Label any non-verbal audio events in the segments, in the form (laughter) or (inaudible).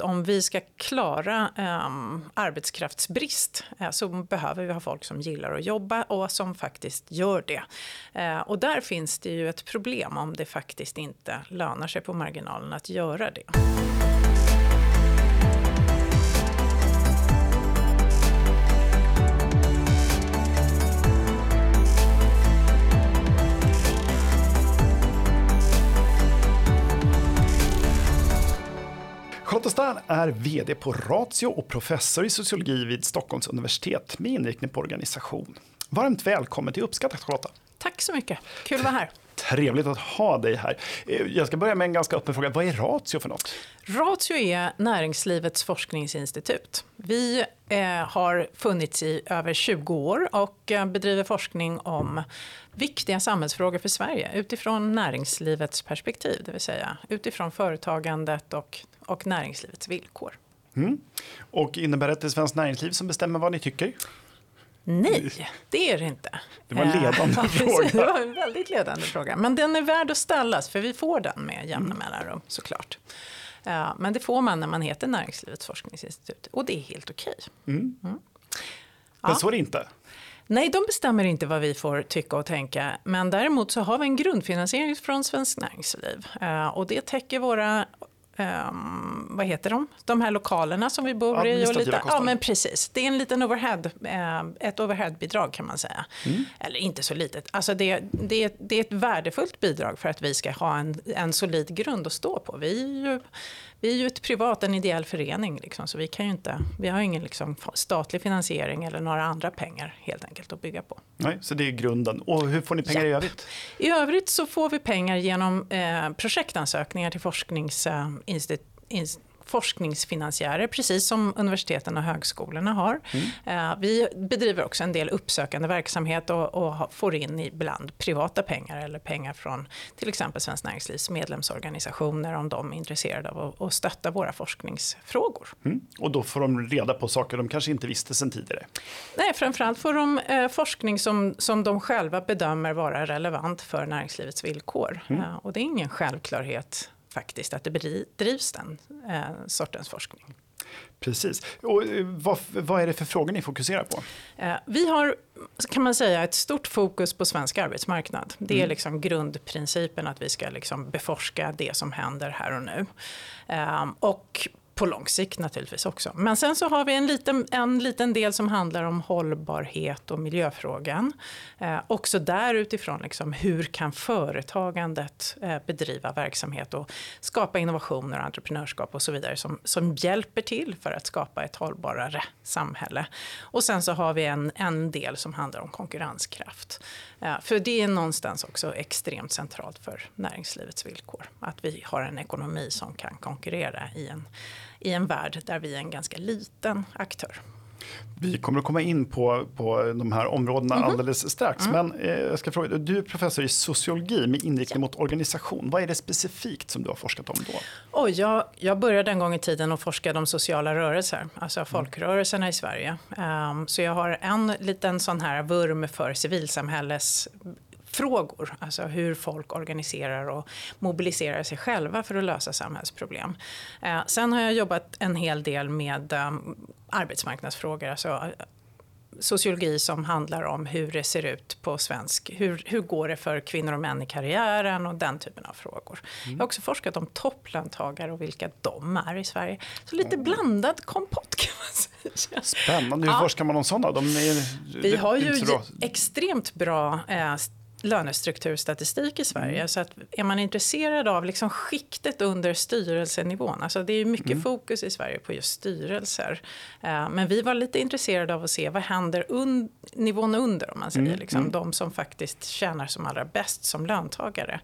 att om vi ska klara eh, arbetskraftsbrist eh, så behöver vi ha folk som gillar att jobba och som faktiskt gör det. Eh, och där finns det ju ett problem om det faktiskt inte lönar sig på marginalen att göra det. Charlotta Stern är VD på Ratio och professor i sociologi vid Stockholms universitet med inriktning på organisation. Varmt välkommen till Uppskattat Charlotta. Tack så mycket, kul att vara här. Trevligt att ha dig här. Eh, jag ska börja med en ganska öppen fråga. Vad är Ratio för något? Ratio är Näringslivets forskningsinstitut. Vi eh, har funnits i över 20 år och eh, bedriver forskning om viktiga samhällsfrågor för Sverige utifrån näringslivets perspektiv, det vill säga utifrån företagandet och, och näringslivets villkor. Mm. Och innebär det att det är Svenskt Näringsliv som bestämmer vad ni tycker? Nej, det är det inte. Det var en ledande (laughs) ja, fråga. Det var en väldigt ledande fråga. Men den är värd att ställas, för vi får den med jämna mellanrum såklart. Men det får man när man heter Näringslivets forskningsinstitut. Och det är helt okej. Mm. Mm. Men så är det inte. Nej, de bestämmer inte vad vi får tycka och tänka. Men däremot så har vi en grundfinansiering från Svenskt Näringsliv. Och det täcker våra Um, vad heter de? De här lokalerna som vi bor i. Och lite, ja, men precis. Det är en liten overhead, uh, ett overheadbidrag kan man säga. Mm. Eller inte så litet. Alltså det, det, det är ett värdefullt bidrag för att vi ska ha en, en solid grund att stå på. Vi är ju, vi är ju ett privat, en ideell förening. Liksom, så vi, kan ju inte, vi har ingen liksom, statlig finansiering eller några andra pengar helt enkelt att bygga på. Nej, så det är grunden. Och hur får ni pengar ja. i övrigt? I övrigt så får vi pengar genom eh, projektansökningar till forskningsinstitut eh, forskningsfinansiärer, precis som universiteten och högskolorna har. Mm. Vi bedriver också en del uppsökande verksamhet och, och, får in ibland privata pengar eller pengar från till exempel Svenskt Näringslivs medlemsorganisationer om de är intresserade av att, att stötta våra forskningsfrågor. Mm. Och då får de reda på saker de kanske inte visste sedan tidigare? Nej, framförallt får de eh, forskning som, som de själva bedömer vara relevant för näringslivets villkor. Mm. Eh, och det är ingen självklarhet faktiskt att det bedrivs den eh, sortens forskning. Precis. Och eh, vad, vad, är det för frågor ni fokuserar på? Eh, vi har, kan man säga, ett stort fokus på svensk arbetsmarknad. Det är mm. liksom grundprincipen att vi ska liksom beforska det som händer här och nu. Eh, och på lång sikt naturligtvis också. Men sen så har vi en liten, en liten del som handlar om hållbarhet och miljöfrågan. Eh, också där utifrån liksom, hur kan företagandet eh, bedriva verksamhet och skapa innovationer och entreprenörskap och så vidare som, som hjälper till för att skapa ett hållbarare samhälle. Och sen så har vi en, en del som handlar om konkurrenskraft. Eh, för det är någonstans också extremt centralt för näringslivets villkor. Att vi har en ekonomi som kan konkurrera i en i en värld där vi är en ganska liten aktör. Vi kommer att komma in på, på de här områdena mm -hmm. alldeles strax. Mm. Men eh, jag ska fråga, du är professor i sociologi med inriktning ja. mot organisation. Vad är det specifikt som du har forskat om då? Oh, jag, jag började en gång i tiden och forskade om sociala rörelser, alltså mm. folkrörelserna i Sverige. Um, så jag har en liten sån här vurm för civilsamhälles frågor. Alltså hur folk organiserar och mobiliserar sig själva för att lösa samhällsproblem. Eh, sen har jag jobbat en hel del med um, arbetsmarknadsfrågor. Alltså, eh, sociologi som handlar om hur det ser ut på svensk, hur, hur går det för kvinnor och män i karriären och den typen av frågor. Mm. Jag har också forskat om topplöntagare och vilka de är i Sverige. Så lite mm. blandad kompott kan man säga. Spännande, hur ja. forskar man om sådana? De är, Vi har ju extremt bra eh, lönestrukturstatistik i Sverige. Mm. Så att är man intresserad av liksom skiktet under styrelsenivån, alltså det är mycket mm. fokus i Sverige på just styrelser. Uh, men vi var lite intresserade av att se vad händer un nivån under, om man säger, mm. liksom, mm. de som faktiskt tjänar som allra bäst som löntagare.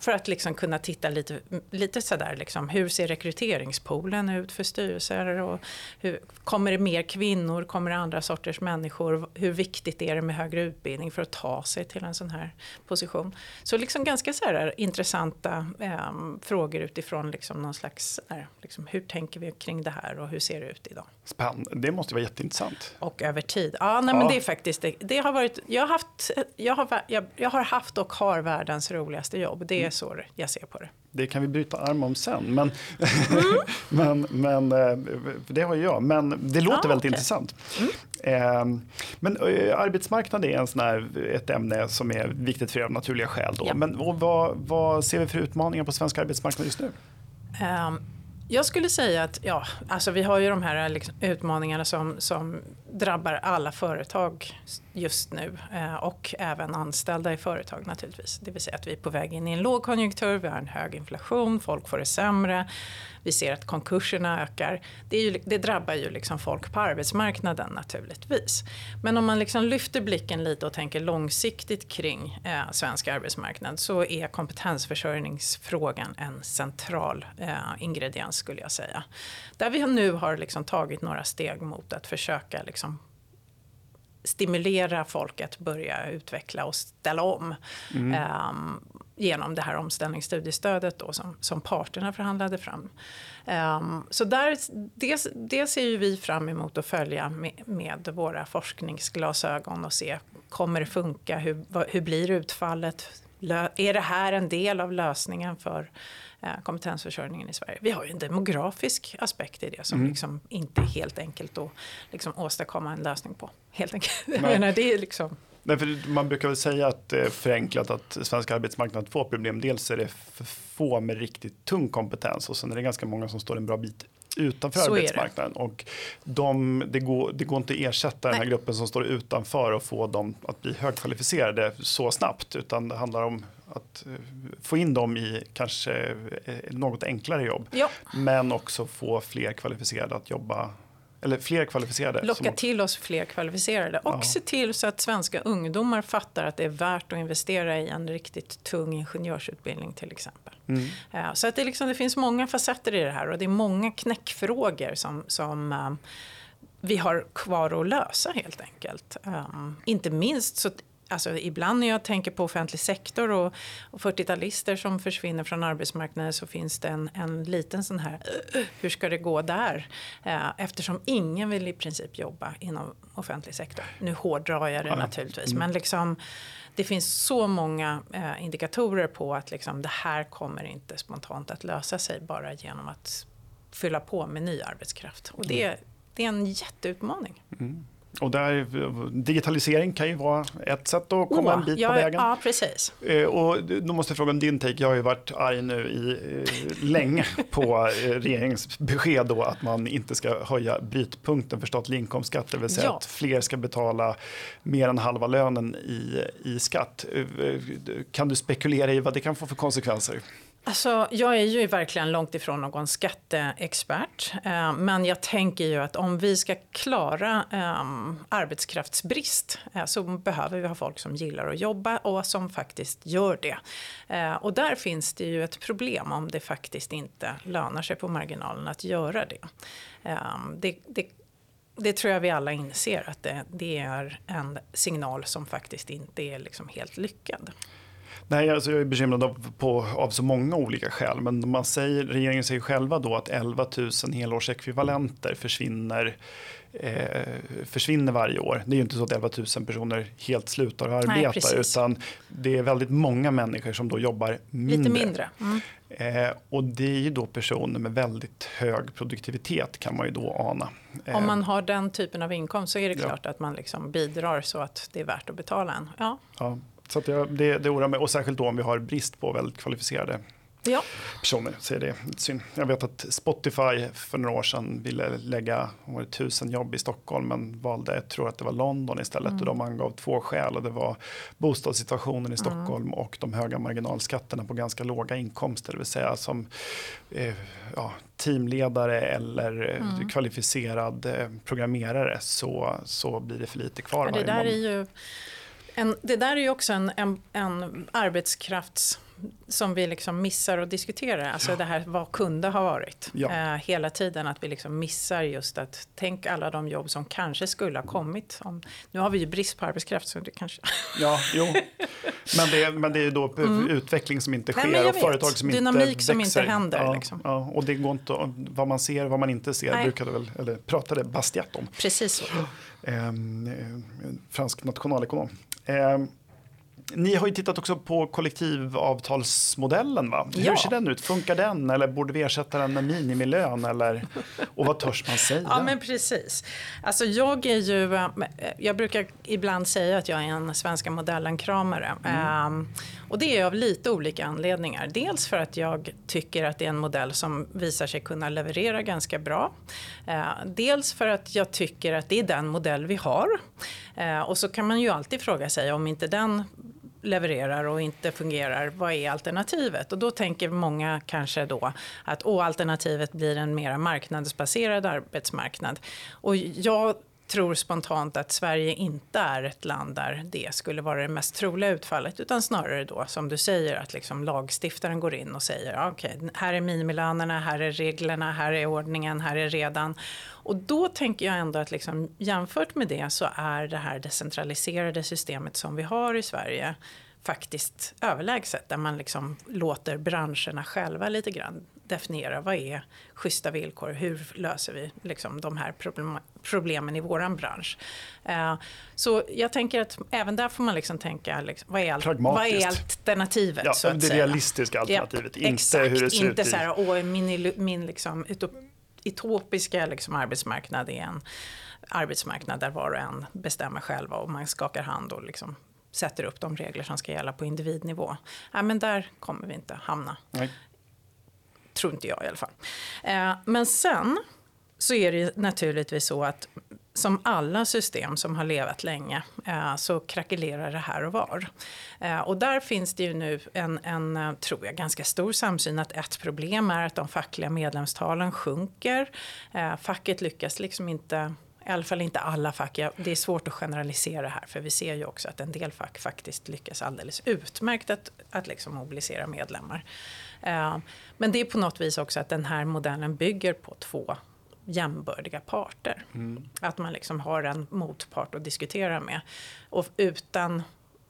För att liksom kunna titta lite, lite sådär, liksom, hur ser rekryteringspoolen ut för styrelser? Och hur, kommer det mer kvinnor? Kommer det andra sorters människor? Hur viktigt är det med högre utbildning för att ta sig till en sån här position? Så liksom ganska så här, intressanta eh, frågor utifrån liksom någon slags, där, liksom, hur tänker vi kring det här och hur ser det ut idag? Spännande, det måste vara jätteintressant. Och över tid. Ja, nej, ja. men det är faktiskt, det, det, har varit, jag har haft, jag har, jag, jag har haft och har världens roligaste jobb. Det är mm. så jag ser på det. det kan vi bryta arm om sen. Men, mm. (laughs) men, men eh, det har jag. Men det låter ah, väldigt okay. intressant. Mm. Eh, men eh, arbetsmarknad är en sån här, ett ämne som är viktigt för er av naturliga skäl. Då. Ja. Men vad, vad ser vi för utmaningar på svensk arbetsmarknad just nu? Um, jag skulle säga att ja, alltså vi har ju de här liksom, utmaningarna som, som drabbar alla företag just nu eh, och även anställda i företag naturligtvis. Det vill säga att vi är på väg in i en lågkonjunktur, vi har en hög inflation, folk får det sämre. Vi ser att konkurserna ökar. Det, ju, det drabbar ju liksom folk på arbetsmarknaden naturligtvis. Men om man liksom lyfter blicken lite och tänker långsiktigt kring eh, svensk arbetsmarknad så är kompetensförsörjningsfrågan en central eh, ingrediens skulle jag säga. Där vi nu har liksom tagit några steg mot att försöka liksom stimulera folk att börja utveckla och ställa om. Mm. Um, genom det här omställningsstudiestödet då, som, som parterna förhandlade fram. Um, så där, det, det ser ju vi fram emot att följa med, med, våra forskningsglasögon och se, kommer det funka, hur, hur blir utfallet? Är det här en del av lösningen för eh, kompetensförsörjningen i Sverige? Vi har ju en demografisk aspekt i det som mm. liksom inte är helt enkelt att liksom åstadkomma en lösning på. Helt enkelt. (laughs) Jag menar, det är liksom Nej, för man brukar väl säga att det är förenklat att svenska arbetsmarknaden har två problem. Dels är det för få med riktigt tung kompetens och sen är det ganska många som står en bra bit utanför så arbetsmarknaden. Och de, det, går, det går inte att ersätta Nej. den här gruppen som står utanför och få dem att bli högkvalificerade så snabbt. Utan det handlar om att eh, få in dem i kanske eh, något enklare jobb. Ja. Men också få fler kvalificerade att jobba eller fler kvalificerade. Locka som... till oss fler kvalificerade och ja. se till så att svenska ungdomar fattar att det är värt att investera i en riktigt tung ingenjörsutbildning till exempel. Mm. Ja, så att det, liksom, det finns många facetter i det här och det är många knäckfrågor som, som um, vi har kvar att lösa helt enkelt. Um, inte minst så Alltså, ibland när jag tänker på offentlig sektor och, och 40-talister som försvinner från arbetsmarknaden så finns det en, en liten sån här, hur ska det gå där? Uh, eftersom ingen vill i princip jobba inom offentlig sektor. Nu hårdrar jag det ja. naturligtvis, mm. men liksom, det finns så många uh, indikatorer på att liksom, det här kommer inte spontant att lösa sig bara genom att fylla på med ny arbetskraft. Och det, mm. det är en jätteutmaning. Mm. Och där, digitalisering kan ju vara ett sätt att komma oh, en bit ja, på vägen. Ja, precis. Eh, och då måste jag fråga om din take. Jag har ju varit arg nu i, eh, länge på eh, regeringens besked då att man inte ska höja brytpunkten för statlig inkomstskatt. Det vill säga ja. att fler ska betala mer än halva lönen i, i skatt. Kan du spekulera i vad det kan få för konsekvenser? Alltså, jag är ju verkligen långt ifrån någon skatteexpert. Eh, men jag tänker ju att om vi ska klara eh, arbetskraftsbrist eh, så behöver vi ha folk som gillar att jobba och som faktiskt gör det. Eh, och där finns det ju ett problem om det faktiskt inte lönar sig på marginalen att göra det. Ehm, det, det det tror jag vi alla inser att det, det, är en signal som faktiskt inte är liksom helt lyckad. Nej, alltså jag är bekymrad av, på, av så många olika skäl. Men man säger, regeringen säger själva då att 11 000 helårsekvivalenter försvinner, eh, försvinner varje år. Det är ju inte så att 11 000 personer helt slutar att arbeta. Nej, utan det är väldigt många människor som då jobbar mindre. Lite mindre. Mm. Eh, och det är ju då personer med väldigt hög produktivitet kan man ju då ana. Eh, Om man har den typen av inkomst så är det klart ja. att man liksom bidrar så att det är värt att betala en. Ja. ja. Så jag, det, det oroar mig. Och särskilt då om vi har brist på väldigt kvalificerade ja. personer. Så är det synd. Jag vet att Spotify för några år sedan ville lägga tusen jobb i Stockholm men valde, jag tror att det var London istället. Mm. Och de angav två skäl. Och det var bostadssituationen i. Stockholm mm. och de höga marginalskatterna på ganska låga inkomster. Det vill säga som eh, ja, teamledare eller eh, mm. kvalificerad eh, programmerare så, så blir det för lite kvar. Ja, det där är ju en, det där är ju också en, en, en arbetskrafts som vi liksom missar att diskutera. Alltså ja. det här vad kunde ha varit. Ja. Eh, hela tiden att vi liksom missar just att tänk alla de jobb som kanske skulle ha kommit. Om, nu har vi ju brist på arbetskraft så det kanske... Ja, jo. (laughs) Men det, men det är ju då mm. utveckling som inte sker Nej, och företag som Dynamik inte växer. Dynamik som inte händer. Ja, liksom. ja, och det går inte, vad man ser, vad man inte ser Nej. brukade väl, eller pratade Bastiat om. Precis så. Ehm, eh, fransk nationalekonom. Eh, ni har ju tittat också på kollektivavtalsmodellen. Va? Ja. Hur ser den ut? Funkar den eller borde vi ersätta den med minimilön? Eller, och vad törs man säga? Ja, men precis. Alltså, jag, är ju, eh, jag brukar ibland säga att jag är en svenska modellen-kramare. Mm. Um, och det är av lite olika anledningar. Dels för att jag tycker att det är en modell som visar sig kunna leverera ganska bra. Uh, dels för att jag tycker att det är den modell vi har. Uh, och så kan man ju alltid fråga sig om inte den levererar och inte fungerar, vad är alternativet? Och då tänker många kanske då att å, alternativet blir en mer marknadsbaserad arbetsmarknad. Och jag tror spontant att Sverige inte är ett land där det skulle vara det mest troliga utfallet utan snarare då som du säger att liksom lagstiftaren går in och säger okej, okay, här är minimilönerna, här är reglerna, här är ordningen, här är redan. Och då tänker jag ändå att liksom, jämfört med det så är det här decentraliserade systemet som vi har i Sverige faktiskt överlägset där man liksom låter branscherna själva lite grann definiera vad är schyssta villkor, hur löser vi liksom de här problem, problemen i våran bransch. Uh, så jag tänker att även där får man liksom tänka, liksom, vad, är, vad är alternativet? Ja, så att det säga. realistiska alternativet, Yep, inte exakt, hur det ser inte ut. Så här, åh, min, min liksom, utopiska liksom, arbetsmarknad är en arbetsmarknad där var och en bestämmer själva och man skakar hand och liksom sätter upp de regler som ska gälla på individnivå. Ja, men där kommer vi inte hamna. Nej. Tror inte jag i alla fall. Eh, men sen så är det naturligtvis så att som alla system som har levat länge eh, så krackelerar det här och var. Eh, och där finns det ju nu en, en, eh, tror jag, ganska stor samsyn att ett problem är att de fackliga medlemstalen sjunker. Facket lyckas liksom inte i alla fall inte alla fack. Det är svårt att generalisera här för vi ser ju också att en del fack faktiskt lyckas alldeles utmärkt att, att liksom mobilisera medlemmar. Eh, men det är på något vis också att den här modellen bygger på två jämbördiga parter. Mm. Att man liksom har en motpart att diskutera med. Och utan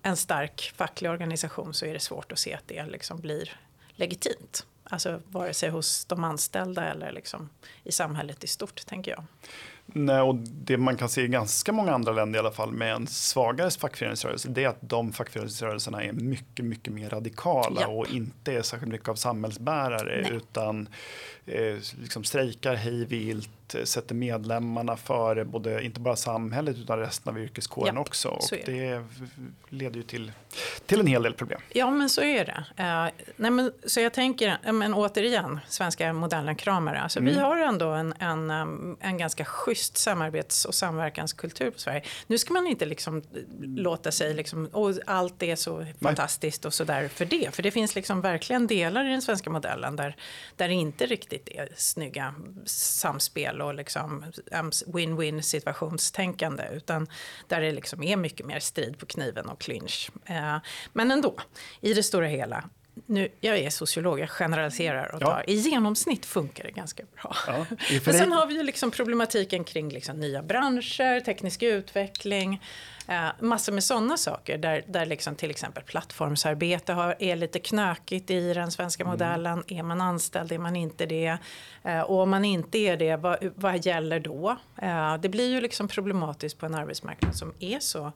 en stark facklig organisation så är det svårt att se att det liksom blir legitimt. Alltså vare sig hos de anställda eller liksom i samhället i stort, tänker jag. Nej, och det man kan se i ganska många andra länder i alla fall med en svagare fackföreningsrörelse det är att de fackföreningsrörelserna är mycket, mycket mer radikala Japp. och inte är särskilt mycket av samhällsbärare Nej. utan eh, liksom strejkar hej vilt, sätter medlemmarna före både, inte bara samhället utan resten av yrkeskåren Japp, också. Och det. det. leder ju till, till en hel del problem. Ja, men så är det. Uh, nej, men, så jag tänker, men återigen, svenska modellen kramare. Alltså, mm. Vi har ändå en, en, en ganska schysst samarbets och samverkanskultur på Sverige. Nu ska man inte liksom låta sig, liksom, och allt är så nej. fantastiskt och sådär för det. För det finns liksom verkligen delar i den svenska modellen där, där det inte riktigt är snygga samspel och liksom win-win situationstänkande utan där det liksom är mycket mer strid på kniven och clinch. Eh, men ändå, i det stora hela nu, jag är sociolog, jag generaliserar och tar. Ja. I genomsnitt funkar det ganska bra. Ja, (laughs) Men sen har vi ju liksom problematiken kring liksom nya branscher, teknisk utveckling, eh, massor med sådana saker där, där liksom till exempel plattformsarbete har, är lite knökigt i den svenska mm. modellen. Är man anställd, är man inte det? Eh, och om man inte är det, vad, vad gäller då? Eh, det blir ju liksom problematiskt på en arbetsmarknad som är så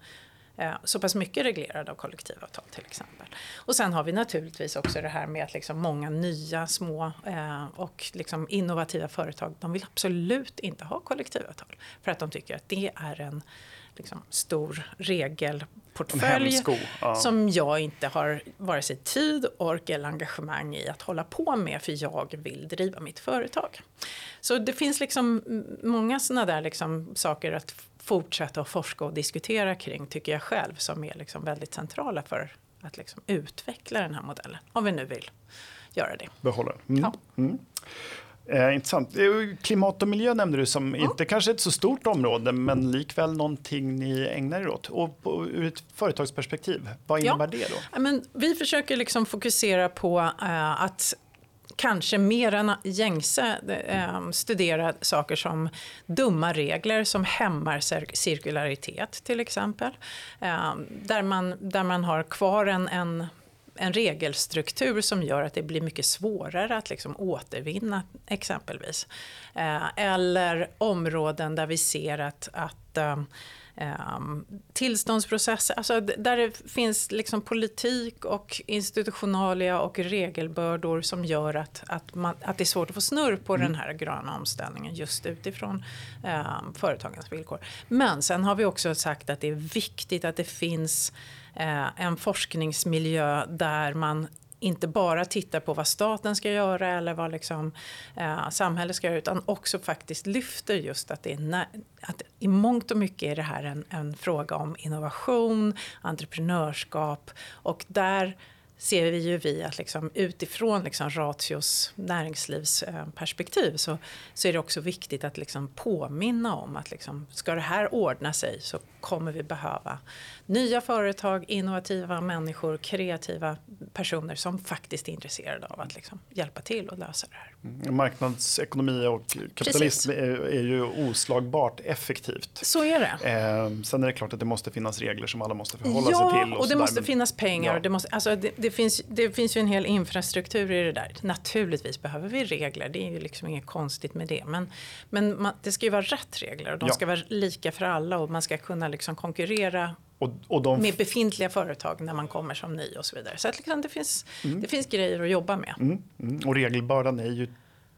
så pass mycket reglerad av kollektivavtal till exempel. Och sen har vi naturligtvis också det här med att liksom många nya små eh, och liksom innovativa företag de vill absolut inte ha kollektivavtal för att de tycker att det är en liksom, stor regelportfölj ja. som jag inte har vare sig tid, ork eller engagemang i att hålla på med för jag vill driva mitt företag. Så det finns liksom många sådana där liksom saker att fortsätta att forska och diskutera kring, tycker jag själv, som är liksom väldigt centrala för att liksom utveckla den här modellen, om vi nu vill göra det. Behålla mm. ja. mm. Eh, intressant. Eh, klimat och miljö nämnde du som mm. inte kanske ett så stort område men likväl någonting ni ägnar er åt. Och på, ur ett företagsperspektiv, vad innebär ja. det då? Men vi försöker liksom fokusera på uh, att kanske mer än gängse ehm, studera saker som dumma regler som hämmar cirkularitet till exempel. Ehm, där, man, där man har kvar en, en en regelstruktur som gör att det blir mycket svårare att liksom återvinna exempelvis. Eh, eller områden där vi ser att, att att um, tillståndsprocesser, alltså där det finns liksom politik och institutionalia och regelbördor som gör att, att, man, att det är svårt att få snurr på mm. den här gröna omställningen just utifrån um, företagens villkor. Men sen har vi också sagt att det är viktigt att det finns uh, en forskningsmiljö där man inte bara tittar på vad staten ska göra eller vad liksom, eh, samhället ska göra utan också faktiskt lyfter just att, det är att i mångt och mycket är det här en, en fråga om innovation, entreprenörskap. Och där ser vi ju vi att liksom utifrån liksom Ratios näringslivsperspektiv så, så är det också viktigt att liksom påminna om att liksom, ska det här ordna sig så kommer vi behöva nya företag, innovativa människor, kreativa personer som faktiskt är intresserade av att liksom hjälpa till och lösa det här. Mm, marknadsekonomi och kapitalism är, är, ju oslagbart effektivt. Så är det. Eh, sen är det klart att det måste finnas regler som alla måste förhålla ja, sig till. Och, och det måste finnas pengar. Ja. Och det, måste, alltså det, det, finns, det finns ju en hel infrastruktur i det där. Naturligtvis behöver vi regler, det är ju liksom inget konstigt med det. Men, men man, det ska ju vara rätt regler och de ja. ska vara lika för alla och man ska kunna liksom konkurrera och, och de... Med befintliga företag när man kommer som ny och så vidare. Så att liksom det, finns, mm. det finns grejer att jobba med. Mm. Mm. Och regelbördan är ju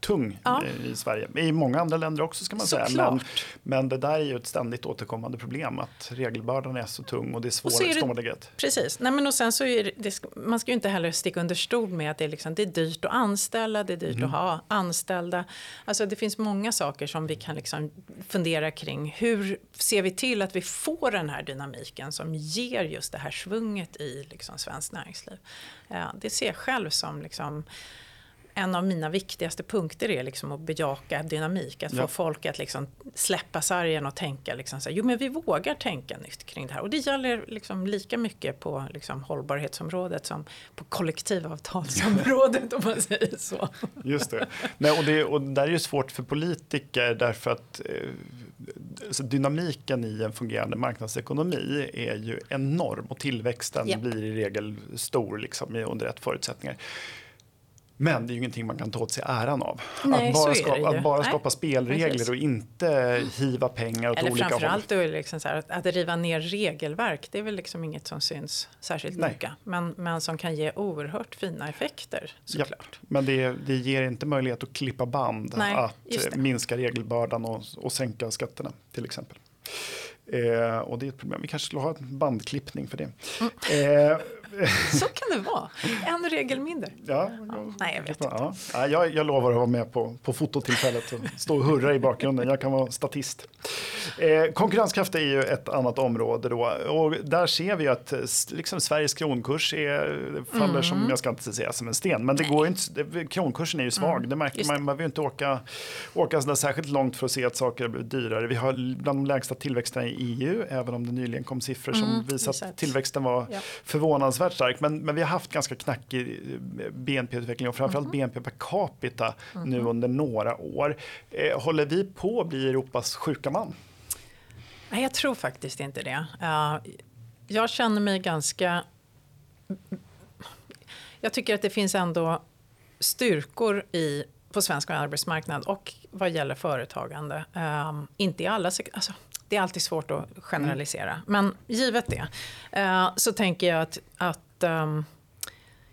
tung ja. i Sverige. I många andra länder också ska man så säga. Men, men det där är ju ett ständigt återkommande problem att regelbördan är så tung och det är svårlägget. Precis. Nej, men och sen så är det, man ska ju inte heller sticka under stol med att det är, liksom, det är dyrt att anställa, det är dyrt mm. att ha anställda. Alltså det finns många saker som vi kan liksom fundera kring. Hur ser vi till att vi får den här dynamiken som ger just det här svunget i liksom svenskt näringsliv? Ja, det ser jag själv som liksom, en av mina viktigaste punkter är liksom att bejaka dynamik. Att ja. få folk att liksom släppa sargen och tänka liksom så här, jo men vi vågar tänka nytt kring det här. Och det gäller liksom lika mycket på liksom hållbarhetsområdet som på kollektivavtalsområdet om man säger så. Just det. Nej, och, det och där är ju svårt för politiker därför att eh, dynamiken i en fungerande marknadsekonomi är ju enorm och tillväxten yep. blir i regel stor liksom, under rätt förutsättningar. Men det är ju ingenting man kan ta åt sig äran av. Nej, att bara, skapa, att bara skapa spelregler Precis. och inte hiva pengar åt Eller olika håll. Framförallt då liksom så här, att riva ner regelverk, det är väl liksom inget som syns särskilt Nej. noga. Men, men som kan ge oerhört fina effekter såklart. Ja, men det, det ger inte möjlighet att klippa band, Nej, att minska regelbördan och, och sänka skatterna till exempel. Eh, och det är ett problem. Vi kanske skulle ha en bandklippning för det. Mm. Eh, (laughs) Så kan det vara. En regel mindre. Ja, ja, nej, jag vet inte. Ja. Ja, jag, jag lovar att vara med på, på fototillfället och stå och hurra i bakgrunden. Jag kan vara statist. Eh, konkurrenskraft är ju ett annat område då. Och där ser vi att liksom, Sveriges kronkurs är, faller mm. som, jag ska inte säga som en sten, men det går inte, kronkursen är ju svag. Mm. Det märker man, man behöver inte åka, åka så särskilt långt för att se att saker har blivit dyrare. Vi har bland de lägsta tillväxterna i EU, även om det nyligen kom siffror som mm, visar att tillväxten var ja. förvånansvärt fruktansvärt stark. Men, men vi har haft ganska knackig eh, BNP-utveckling och framförallt mm. BNP per capita mm. nu under några år. Eh, håller vi på att bli Europas sjuka man? Nej, jag tror faktiskt inte det. Uh, jag känner mig ganska... Jag tycker att det finns ändå styrkor i, på svensk arbetsmarknad och vad gäller företagande. Um, inte i alla... Alltså, det är alltid svårt att generalisera. Mm. Men givet det uh, så tänker jag att, att um,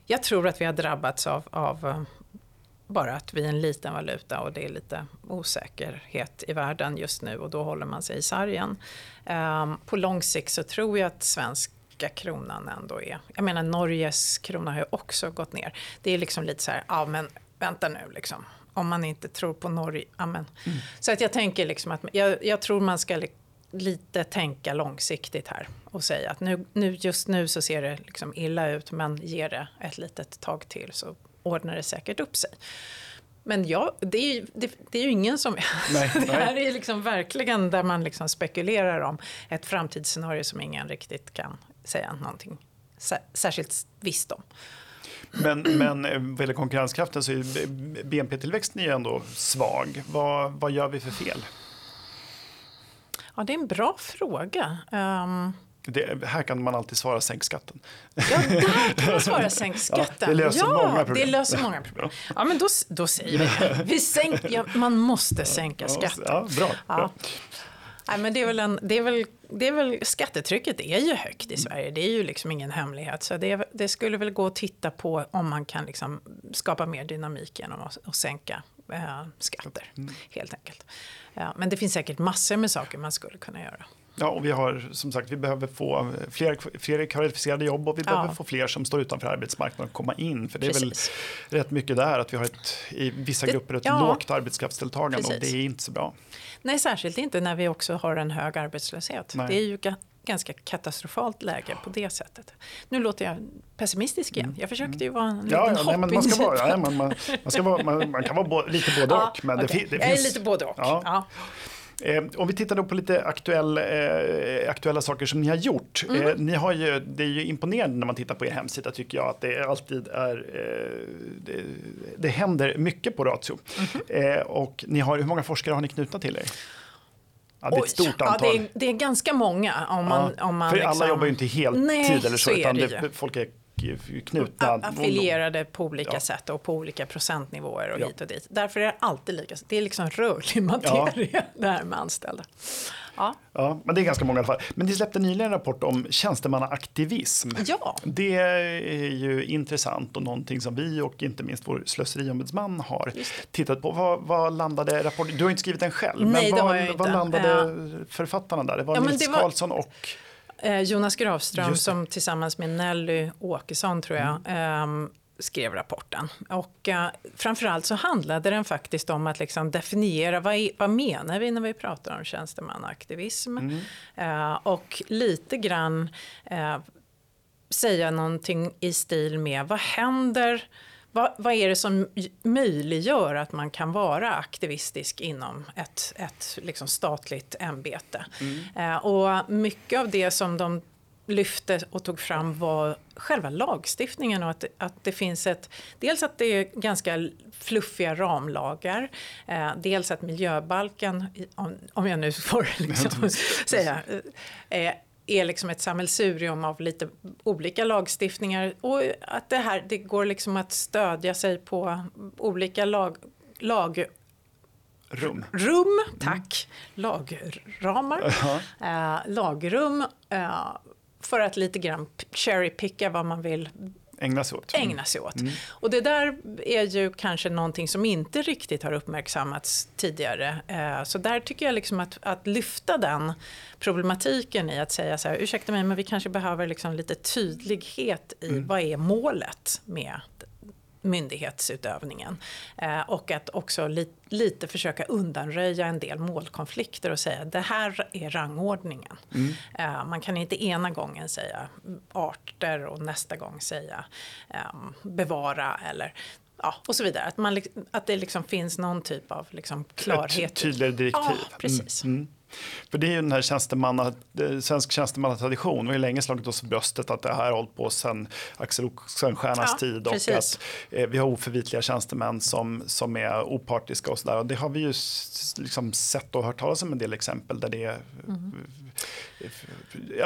jag tror att vi har drabbats av, av uh, bara att vi är en liten valuta och det är lite osäkerhet i världen just nu och då håller man sig i sargen. Um, på lång sikt så tror jag att svenska kronan ändå är... Jag menar Norges krona har ju också gått ner. Det är liksom lite så här, ja men vänta nu liksom. Om man inte tror på Norge, amen. Mm. Så att jag tänker liksom att jag, jag tror man ska lite tänka långsiktigt här och säga att nu, nu, just nu så ser det liksom illa ut men ge det ett litet tag till så ordnar det säkert upp sig. Men ja, det är, ju, det, det är ju ingen som... Nej, (laughs) det här nej. är liksom verkligen där man liksom spekulerar om ett framtidsscenario som ingen riktigt kan säga någonting särskilt visst om. Men, men eh, vad gäller konkurrenskraften så är BNP-tillväxten ju ändå svag. Vad, vad gör vi för fel? Ja, det är en bra fråga. Um... Det, här kan man alltid svara sänk skatten. Ja, där kan man svara sänk skatten. (laughs) Ja, det löser ja, många problem. Det löser många problem. Ja, men då, då säger vi. Vi sänk, ja, man måste sänka skatten. Ja, bra. bra. Nej, men det är väl en, det är väl, det är väl, skattetrycket är ju högt i Sverige, det är ju liksom ingen hemlighet. Så det, det skulle väl gå att titta på om man kan liksom skapa mer dynamik genom att, att sänka eh, skatter, mm. helt enkelt. Ja, men det finns säkert massor med saker man skulle kunna göra. Ja, och vi har som sagt, vi behöver få fler, fler kvalificerade jobb och vi ja. behöver få fler som står utanför arbetsmarknaden att komma in. För det Precis. är väl rätt mycket där att vi har ett, i vissa det, grupper ett ja. lågt arbetskraftsdeltagande Precis. och det är inte så bra. Nej, särskilt inte när vi också har en hög arbetslöshet. Nej. Det är ju ganska katastrofalt läge på det sättet. Nu låter jag pessimistisk igen. Jag försökte ju vara en liten ja, nej, men man, ska vara, ja, man, man, man, ska vara, man, man kan vara bo, lite både (laughs) och. Ja, men okay. det, det finns, jag är lite både och. Ja. Eh, om vi tittar då på lite aktuell, eh, aktuella saker som ni har gjort. Mm. Eh, ni har ju, det är ju imponerande när man tittar på er hemsida tycker jag att det alltid är, eh, det, det, händer mycket på Ratio. Mm. och ni har, hur många forskare har ni knutna till er? Ja, det är ett stort antal. Ja, det, är, det är ganska många. Om man, ja, om man för liksom... alla jobbar ju inte heltid Nej, eller så, så utan det, folk är knutna. Affilierade på olika ja. sätt och på olika procentnivåer och ja. hit och dit. Därför är det alltid lika. Det är liksom rörlig materia ja. (laughs) det här med anställda. Ja. ja, men det är ganska många i alla fall. Men ni släppte nyligen en rapport om tjänstemannaaktivism. Ja. Det är ju intressant och någonting som vi och inte minst vår slöseriombudsman har tittat på. Vad, vad, landade rapporten? Du har inte skrivit den själv, Nej, men vad, vad landade uh, författarna där? Det var ja, Nils det var... Karlsson och Eh, Jonas Grafström som tillsammans med Nelly Åkesson tror jag mm. Skrev rapporten. Och eh, framförallt så handlade den faktiskt om att liksom definiera vad, är, vad menar vi när vi pratar om tjänstemannaaktivism. Mm. Eh, och lite grann eh, säga någonting i stil med vad händer vad, vad, är det som möjliggör att man kan vara aktivistisk inom ett, ett liksom statligt ämbete? Mm. Eh, och mycket av det som de lyfte och tog fram var själva lagstiftningen och att, att det finns ett, dels att det är ganska fluffiga ramlagar, eh, dels att miljöbalken, om, om jag nu (laughs) får liksom säga, eh, är liksom ett sammelsurium av lite olika lagstiftningar och att det här det går liksom att stödja sig på olika lag, lag Rum. Rum, tack. Mm. Lagramar. Uh -huh. eh, lagrum eh, för att lite grann cherrypicka vad man vill ägna sig åt. Ägna sig åt. Mm. Och det där är ju kanske någonting som inte riktigt har uppmärksammats tidigare. Eh, så där tycker jag liksom att, att lyfta den problematiken i att säga så här, ursäkta mig men vi kanske behöver liksom lite tydlighet i mm. vad är målet med myndighetsutövningen. Eh, och att också li lite försöka undanröja en del målkonflikter och säga det här är rangordningen. Mm. Eh, man kan inte ena gången säga arter och nästa gång säga eh, bevara eller ja, och så vidare. Att, man, att det liksom finns någon typ av liksom klarhet. Ett tydligare direktiv. Ja, precis. Mm. Mm. För det är ju den här tjänstemanna, svensk tjänstemannatradition. Vi har ju länge slagit oss för bröstet att det här har hållit på sedan Axel Oxenstiernas ja, tid och precis. att eh, vi har oförvitliga tjänstemän som, som är opartiska och sådär. Och det har vi ju liksom sett och hört talas om en del exempel där det mm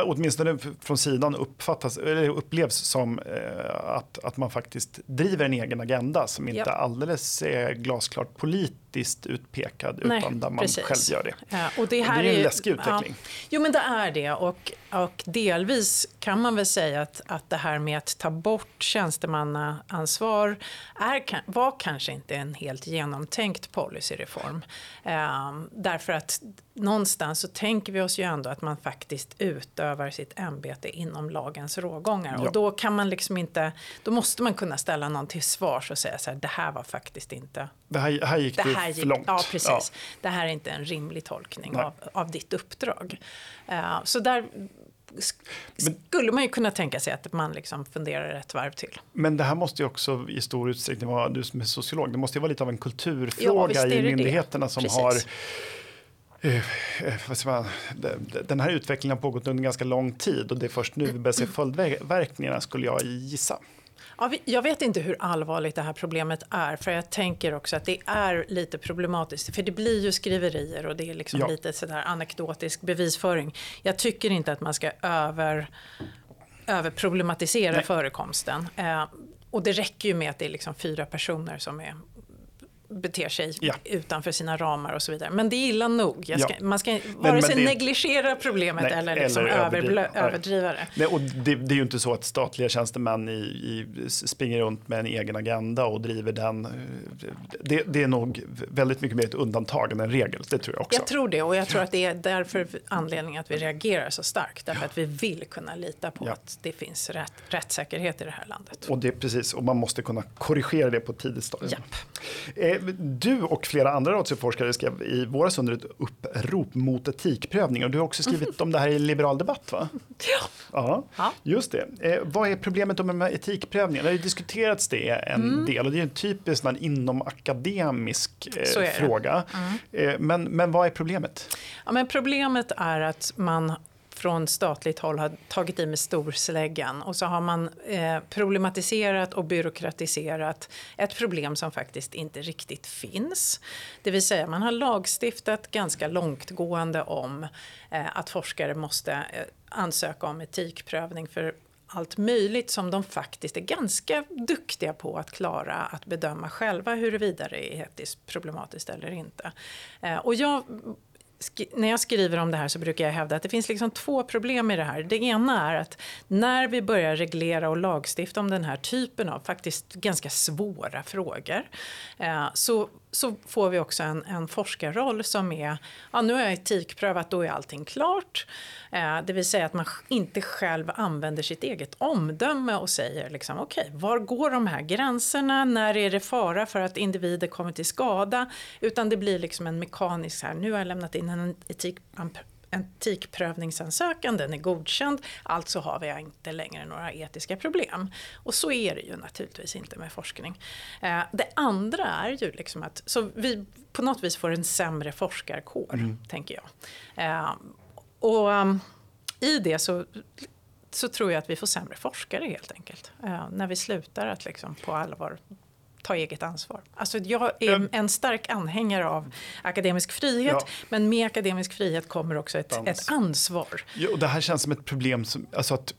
åtminstone från sidan uppfattas, eller upplevs som eh, att, att man faktiskt driver en egen agenda som inte ja. alldeles är glasklart politiskt utpekad Nej, utan där man precis. själv gör det. Ja, och det, här och det är en är, läskig utveckling. Ja, jo men det är det och, och delvis kan man väl säga att, att det här med att ta bort tjänstemannaansvar är, var kanske inte en helt genomtänkt policyreform. Eh, därför att någonstans så tänker vi oss ju ändå att man faktiskt utövar sitt ämbete inom lagens rågångar. Ja. Och då kan man liksom inte, då måste man kunna ställa någon till svars och säga så här, det här var faktiskt inte... Det här, här gick det här för långt. Ja, precis. Ja. Det här är inte en rimlig tolkning av, av ditt uppdrag. Uh, så där skulle man ju kunna tänka sig att man liksom funderar ett varv till. Men det här måste ju också i stor utsträckning vara, du som är sociolog, det måste ju vara lite av en kulturfråga ja, i myndigheterna det. som Precis. har den här utvecklingen har pågått under ganska lång tid och det är först nu vi börjar se följdverkningarna skulle jag gissa. Ja, jag vet inte hur allvarligt det här problemet är, för jag tänker också att det är lite problematiskt. För det blir ju skriverier och det är liksom ja. lite sådär anekdotisk bevisföring. Jag tycker inte att man ska över, överproblematisera förekomsten. Eh, och det räcker ju med att det är liksom fyra personer som är beter sig ja. utanför sina ramar och så vidare. Men det är illa nog. Ska, ja. Man ska vare sig det, negligera problemet nej, eller, liksom eller överdriva, överdriva det. Nej, och det, det, är ju inte så att statliga tjänstemän i, i, springer runt med en egen agenda och driver den. Det, det, är nog väldigt mycket mer ett undantag än en regel. Det tror jag också. Jag tror det och jag tror att det är därför anledningen att vi reagerar så starkt. Därför att vi vill kunna lita på att det finns rätt, rättssäkerhet i det här landet. Och det är precis, och man måste kunna korrigera det på ett tidigt stadium. Eh, du och flera andra rättsforskare skrev i våras under ett upprop mot etikprövning och du har också skrivit mm. om det här i Liberal Debatt va? Ja. Ja, just det. Eh, vad är problemet med etikprövningen? Det har ju diskuterats det en mm. del och det är en typisk inom akademisk eh, fråga. Mm. Eh, men, men vad är problemet? Ja, men problemet är att man från statligt håll har tagit i med storsläggan och så har man eh, problematiserat och byråkratiserat ett problem som faktiskt inte riktigt finns. Det vill säga man har lagstiftat ganska långtgående om eh, att forskare måste eh, ansöka om etikprövning för allt möjligt som de faktiskt är ganska duktiga på att klara att bedöma själva huruvida det är etiskt problematiskt eller inte. Eh, och jag när jag skriver om det här så brukar jag hävda att det finns liksom två problem i det här. Det ena är att när vi börjar reglera och lagstifta om den här typen av faktiskt ganska svåra frågor eh, så så får vi också en, en forskarroll som är, ja nu har jag etikprövat, då är allting klart. Eh, det vill säga att man inte själv använder sitt eget omdöme och säger liksom, okej, okay, var går de här gränserna? När är det fara för att individer kommer till skada? Utan det blir liksom en mekanisk, här, nu har jag lämnat in en etik, etikprövningsansökan, den är godkänd, alltså har vi inte längre några etiska problem. Och så är det ju naturligtvis inte med forskning. Eh, det andra är ju liksom att så vi på något vis får en sämre forskarkår, mm. tänker jag. Eh, och um, i det så så tror jag att vi får sämre forskare helt enkelt. Eh, när vi slutar att liksom på allvar ta eget ansvar. Alltså jag är en stark anhängare av akademisk frihet, ja. men med akademisk frihet kommer också ett, ett ansvar. Ja, och det här känns som ett problem, som, alltså att,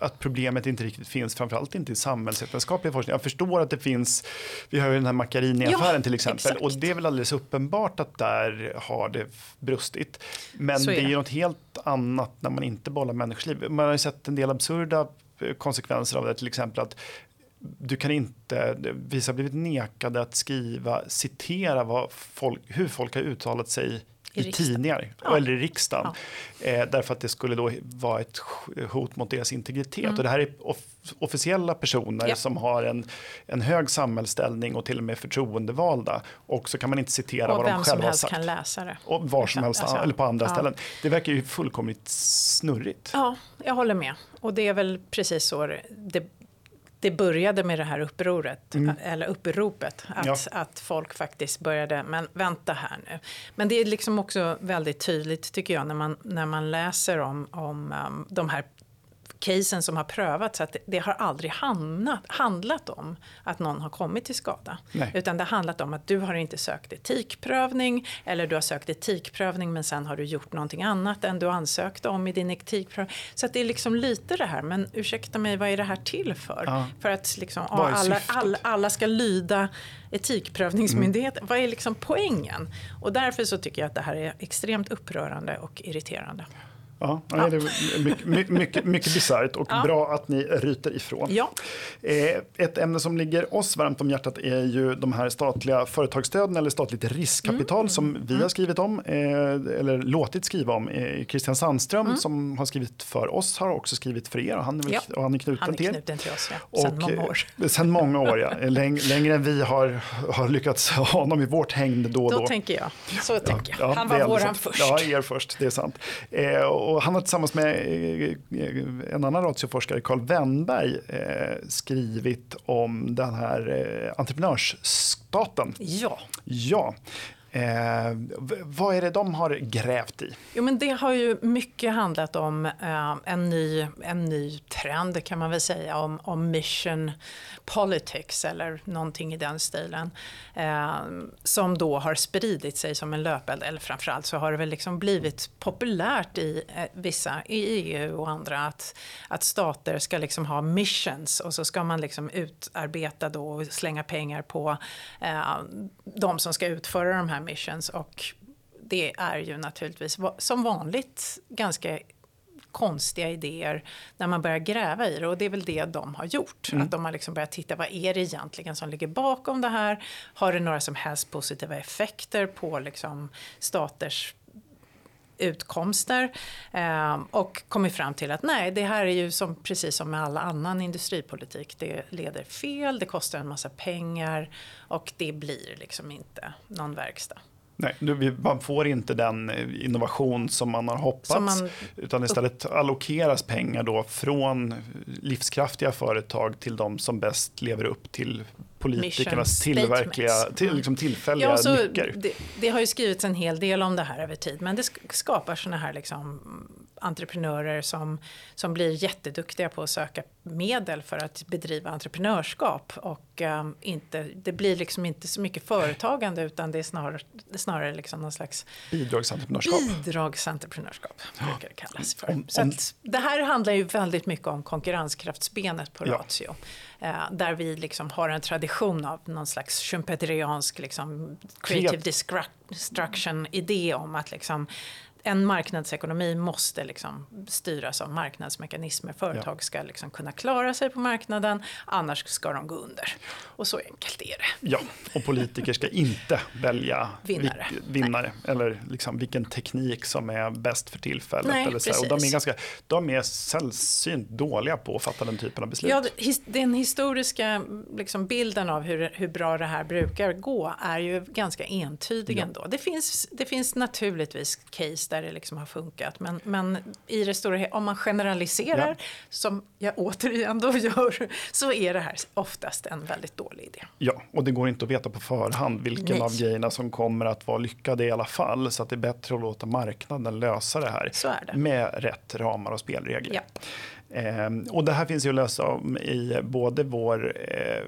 att problemet inte riktigt finns, framförallt inte i samhällsvetenskaplig forskning. Jag förstår att det finns, vi har ju den här Macchiarini-affären ja, till exempel, exakt. och det är väl alldeles uppenbart att där har det brustit. Men det är ju något helt annat när man inte bollar människors Man har ju sett en del absurda konsekvenser av det, till exempel att du kan inte, vi har blivit nekade att skriva, citera vad folk, hur folk har uttalat sig i, i tidningar ja. eller i riksdagen. Ja. Eh, därför att det skulle då vara ett hot mot deras integritet. Mm. Och det här är off officiella personer ja. som har en, en hög samhällsställning och till och med förtroendevalda. Och så kan man inte citera och vad de själva har sagt. kan läsa det. Och var som helst, alltså, eller på andra ställen. Det verkar ju fullkomligt snurrigt. Ja, jag håller med. Och det är väl precis så det det började med det här upproret, mm. eller uppropet. Att, ja. att folk faktiskt började, men vänta här nu. Men det är liksom också väldigt tydligt tycker jag när man, när man läser om, om um, de här casen som har prövats att det har aldrig handlat, handlat om att någon har kommit till skada. Nej. Utan det har handlat om att du har inte sökt etikprövning eller du har sökt etikprövning men sen har du gjort någonting annat än du ansökte om i din etikprövning. Så att det är liksom lite det här, men ursäkta mig, vad är det här till för? Ja. För att liksom, alla, alla, alla ska lyda etikprövningsmyndigheten. Mm. Vad är liksom poängen? Och därför så tycker jag att det här är extremt upprörande och irriterande. Ja, ja. Det är mycket, mycket, mycket bisarrt och ja. bra att ni ryter ifrån. Ja. Eh, ett ämne som ligger oss varmt om hjärtat är ju de här statliga företagsstöden eller statligt riskkapital mm. som vi mm. har skrivit om, eh, eller låtit skriva om. Eh, Christian Sandström mm. som har skrivit för oss har också skrivit för er och han är, väl, och han är knuten, han är knuten till. oss. Ja. Sen och, många år. Sen många år, ja. Läng, längre än vi har, har lyckats ha honom i vårt häng då och då. Då tänker jag. Så tänker jag. Han var våran först. Ja, er först, det är sant. Och och han har tillsammans med eh, en annan ratioforskare, Carl Wennberg, eh, skrivit om den här eh, entreprenörsstaten. Ja. Ja. Eh, vad är det de har grävt i? Jo, men det har ju mycket handlat om eh, en, ny, en ny trend kan man väl säga om, om mission politics eller någonting i den stilen. Eh, som då har spridit sig som en löpeld, eller framförallt så har det väl liksom blivit populärt i eh, vissa, i EU och andra att, att stater ska liksom ha missions och så ska man liksom utarbeta då och slänga pengar på eh, de som ska utföra de här missions och det är ju naturligtvis som vanligt ganska konstiga idéer när man börjar gräva i det. Och det är väl det de har gjort. Mm. Att de har liksom börjat titta, vad är det egentligen som ligger bakom det här? Har det några som helst positiva effekter på liksom staters utkomster eh, och kommit fram till att nej, det här är ju som, precis som med all annan industripolitik. Det leder fel, det kostar en massa pengar och det blir liksom inte någon verkstad. Nej, man får inte den eh, innovation som man har hoppats. Man, utan istället allokeras pengar då från livskraftiga företag till de som bäst lever upp till politikernas tillverkliga, till, liksom tillfälliga ja, så nycker. Det, det, har ju skrivits en hel del om det här över tid men det skapar sådana här liksom entreprenörer som, som blir jätteduktiga på att söka medel för att bedriva entreprenörskap. Och um, inte, det blir liksom inte så mycket företagande utan det är snarare, snarare liksom någon slags bidragsentreprenörskap. Bidragsentreprenörskap brukar det kallas för. Om, om, så det här handlar ju väldigt mycket om konkurrenskraftsbenet på ja. Ratio. Eh, där vi liksom har en tradition av någon slags schumpeteriansk liksom, creative destruction idé om att liksom, en marknadsekonomi måste liksom styras av marknadsmekanismer. Företag ska liksom kunna klara sig på marknaden, annars ska de gå under. Och så enkelt är det. Ja, och politiker ska inte välja vinnare, vinnare eller liksom vilken teknik som är bäst för tillfället. Nej, eller så. Och de, är ganska, de är sällsynt dåliga på att fatta den typen av beslut. Ja, den historiska liksom, bilden av hur, hur bra det här brukar gå är ju ganska entydig ja. ändå. Det finns, det finns naturligtvis case där det liksom har funkat. Men, men i det stora om man generaliserar, ja. som jag återigen då gör, så är det här oftast en väldigt dålig idé. Ja, och det går inte att veta på förhand vilken Nej. av grejerna som kommer att vara lyckade i alla fall. Så att det är bättre att låta marknaden lösa det här det. med rätt ramar och spelregler. Ja. Eh, och det här finns ju att läsa om i både vår eh,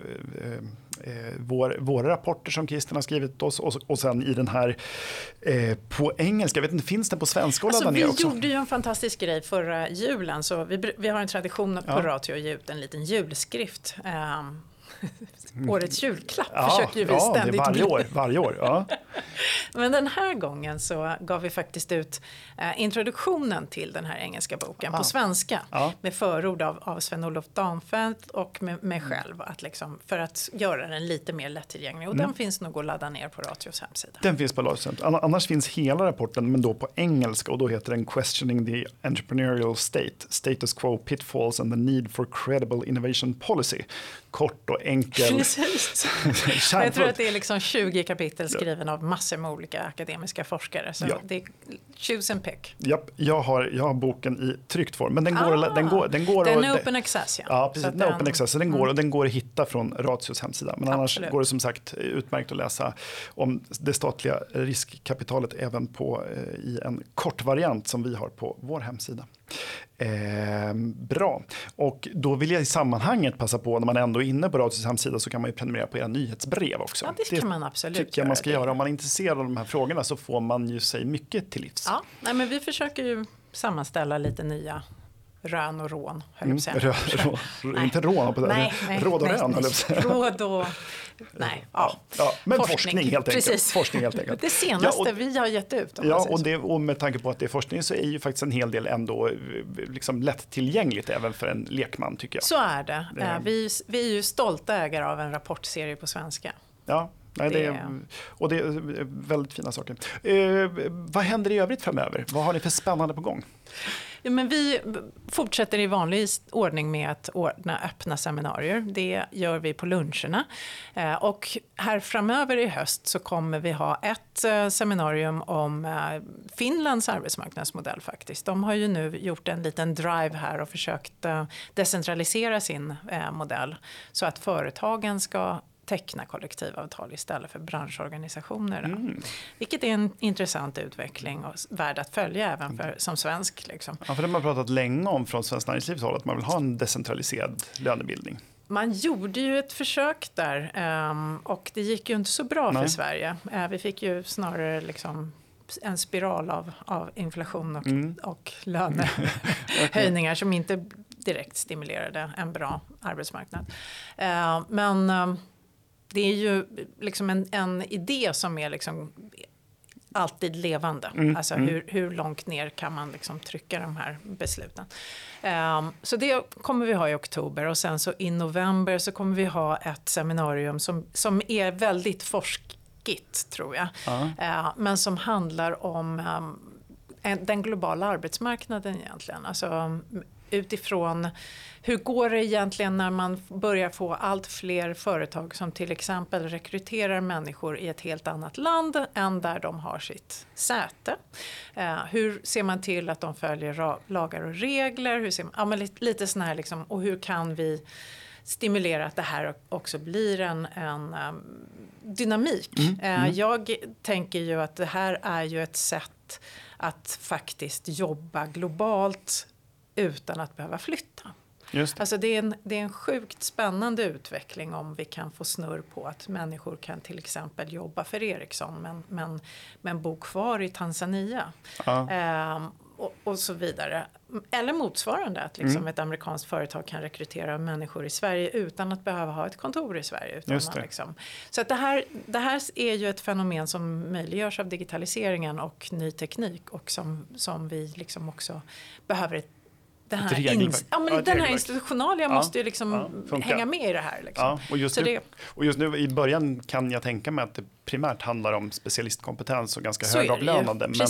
eh eh, vår, våra rapporter som Christian har skrivit oss och, och sen i den här eh, på engelska. Jag vet inte, finns den på svenska alltså, Vi också? gjorde ju en fantastisk grej förra julen. Så vi, vi har en tradition på ja. Ratio att ge ut en liten julskrift. Um, (laughs) årets julklapp ja, försöker vi ja, ständigt varje år, varje år. Ja. (laughs) Men den här gången så gav vi faktiskt ut eh, introduktionen till den här engelska boken Aha. på svenska ja. med förord av, av Sven-Olof Danfeldt och med mig mm. själv att liksom, för att göra den lite mer lättillgänglig. Och mm. den finns nog att ladda ner på Ratios hemsida. Den finns på Ratios hemsida. Annars finns hela rapporten men då på engelska och då heter den Questioning the Entrepreneurial State, Status Quo Pitfalls and the Need for Credible Innovation Policy. Kort och enkel. Precis. (laughs) jag tror att det är liksom 20 kapitel skriven av massor med olika akademiska forskare. Så ja. det är choose and pick. Japp, jag har, jag har boken i tryckt form. Men den går, ah, den går, den går den är open access ja. Ja, precis. Den är open access. Den, går, mm. och den går att hitta från Ratios hemsida. Men annars Absolut. går det som sagt utmärkt att läsa om det statliga riskkapitalet även på, eh, i en kort variant som vi har på vår hemsida. Eh, bra. Och då vill jag i sammanhanget passa på, när man ändå är inne på Radios hemsida så kan man ju prenumerera på era nyhetsbrev också. Ja, det kan man absolut tycker jag man ska göra. Om man är intresserad av de här frågorna så får man ju sig mycket till livs. Ja, nej, men vi försöker ju sammanställa lite nya rön och rån, höll jag på att säga. Rö, rö, inte rån, på det. Nej, nej, råd och nej, rön, höll jag Råd och... Nej, ja. ja men forskning, forskning helt enkelt. Precis. Forskning helt enkelt. Det senaste ja, och, vi har gett ut. Ja, och, det, och med tanke på att det är forskning så är ju faktiskt en hel del ändå liksom lättillgängligt även för en lekman tycker jag. Så är det. det. Vi, vi är ju stolta ägare av en rapportserie på svenska. Ja, Nej, det är, och det är väldigt fina saker. Eh, vad händer i övrigt framöver? Vad har ni för spännande på gång? Ja, men vi fortsätter i vanlig ordning med att ordna öppna seminarier. Det gör vi på luncherna. Eh, och här framöver i höst så kommer vi ha ett eh, seminarium om eh, Finlands arbetsmarknadsmodell faktiskt. De har ju nu gjort en liten drive här och försökt decentralisera sin modell så att företagen ska teckna kollektivavtal istället för branschorganisationer. Mm. Vilket är en intressant utveckling och värd att följa även för, som svensk. Liksom. Ja, för det har man pratat länge om från Svenskt Näringslivs håll, att man vill ha en decentraliserad lönebildning. Man gjorde ju ett försök där um, och det gick ju inte så bra Nej. för Sverige. Uh, vi fick ju snarare liksom en spiral av, av inflation och, mm. och (laughs) lönehöjningar som inte direkt stimulerade en bra arbetsmarknad. Uh, men uh, det är ju liksom en, en idé som är liksom alltid levande. Mm, alltså mm. Hur, hur långt ner kan man liksom trycka de här besluten. Um, så det kommer vi ha i oktober och sen så i november så kommer vi ha ett seminarium som, som är väldigt forskigt tror jag. Uh, men som handlar om um, den globala arbetsmarknaden egentligen. Alltså utifrån hur går det egentligen när man börjar få allt fler företag som till exempel rekryterar människor i ett helt annat land än där de har sitt säte. Eh, hur ser man till att de följer lagar och regler? Hur ser man, ja, men lite, lite sån här liksom, och hur kan vi stimulera att det här också blir en, en um, dynamik. Mm, mm. Uh, jag tänker ju att det här är ju ett sätt att faktiskt jobba globalt utan att behöva flytta. Just. Alltså det, är en, det är en sjukt spännande utveckling om vi kan få snurr på att människor kan till exempel jobba för Ericsson men, men, men bo kvar i Tanzania. Ja. Ehm, och, och, så vidare. Eller motsvarande, att liksom mm. ett amerikanskt företag kan rekrytera människor i Sverige utan att behöva ha ett kontor i Sverige. Utan man liksom. Så att det, här, det här är ju ett fenomen som möjliggörs av digitaliseringen och ny teknik och som, som vi liksom också behöver ett det här, in, ja, men ja, den här institutionalia ja, måste ju liksom hänga med i det här. Liksom. Och, just nu, det, och just nu i början kan jag tänka mig att det primärt handlar om specialistkompetens och ganska högavlönade. Men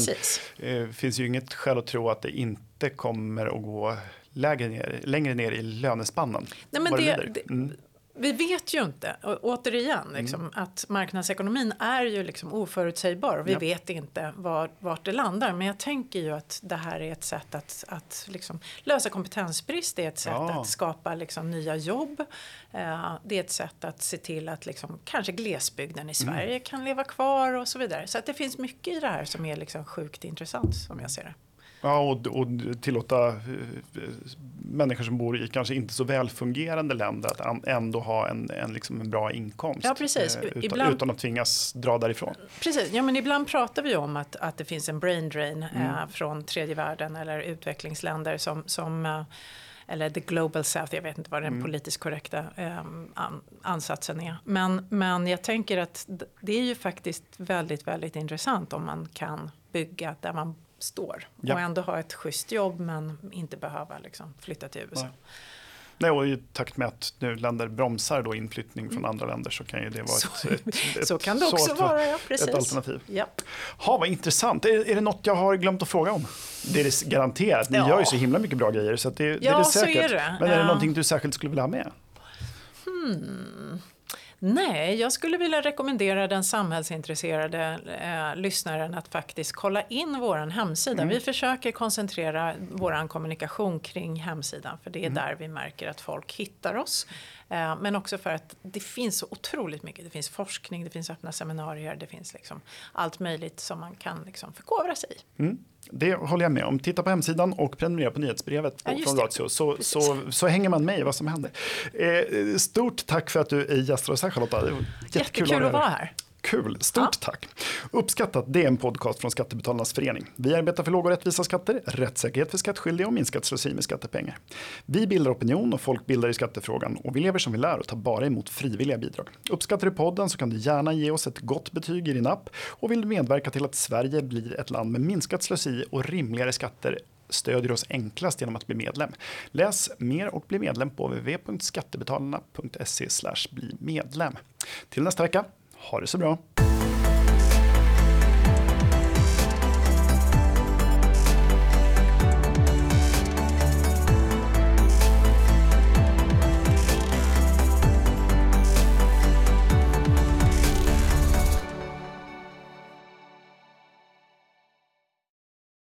det eh, finns ju inget skäl att tro att det inte kommer att gå lägre ner, längre ner i lönespannen. Nej, men det, det, mm vi vet ju inte, återigen, mm. liksom, mm. att marknadsekonomin är ju liksom oförutsägbar. Vi ja. vet inte var, vart det landar. Men jag tänker ju att det här är ett sätt att, att liksom lösa kompetensbrist. Det är ett sätt ja. att skapa liksom nya jobb. Uh, det är ett sätt att se till att liksom, kanske glesbygden i mm. Sverige mm. kan leva kvar och så vidare. Så att det finns mycket i det här som är liksom sjukt intressant som jag ser det. Ja, och, och tillåta eh, människor som bor i kanske inte så välfungerande länder att ändå ha en, en, liksom en bra inkomst. Ja, precis. Eh, utan, ibland, utan att tvingas dra därifrån. Precis, ja, men ibland pratar vi om att, att det finns en brain drain mm. eh, från tredje världen eller utvecklingsländer som, som eh, eller the global south, jag vet inte vad den mm. politiskt korrekta eh, ansatsen är. Men, men jag tänker att det är ju faktiskt väldigt, väldigt intressant om man kan bygga där man står. Ja. Och ändå ha ett schysst jobb men inte behöva liksom, flytta till USA. Nej. Nej, och i takt med att nu länder bromsar då inflyttning från mm. andra länder så kan ju det vara så, ett, ett, ett, så kan det också ett, vara, ja, precis. ett alternativ. Ja. Ha, vad intressant. Är, är det något jag har glömt att fråga om? Det är det garanterat. Ni ja. gör ju så himla mycket bra grejer så det, ja, det är det säkert. Så är det. Men är det någonting du särskilt skulle vilja ha med? Hmm. Nej, jag skulle vilja rekommendera den samhällsintresserade eh, lyssnaren att faktiskt kolla in vår hemsida. Mm. Vi försöker koncentrera vår kommunikation kring hemsidan för det är mm. där vi märker att folk hittar oss. Eh, men också för att det finns så otroligt mycket. Det finns forskning, det finns öppna seminarier, det finns liksom allt möjligt som man kan liksom förkovra sig i. Mm. Det håller jag med om. Titta på hemsidan och prenumerera på nyhetsbrevet ja, från Ratio så, så, så, hänger man med i vad som händer. Eh, stort tack för att du är gäst hos Charlotta. Jättekul, Jättekul att vara här. Kul, stort ja. tack. Uppskattat, det är en podcast från Skattebetalarnas förening. Vi arbetar för låga och rättvisa skatter, rättssäkerhet för skattskyldiga och minskat slöseri med skattepengar. Vi bildar opinion och folk bildar i skattefrågan och vi lever som vi lär och tar bara emot frivilliga bidrag. Uppskattar du podden så kan du gärna ge oss ett gott betyg i din app och vill du medverka till att Sverige blir ett land med minskat slöseri och rimligare skatter stödjer oss enklast genom att bli medlem. Läs mer och bli medlem på www.skattebetalarna.se bli medlem. Till nästa vecka ha det så bra.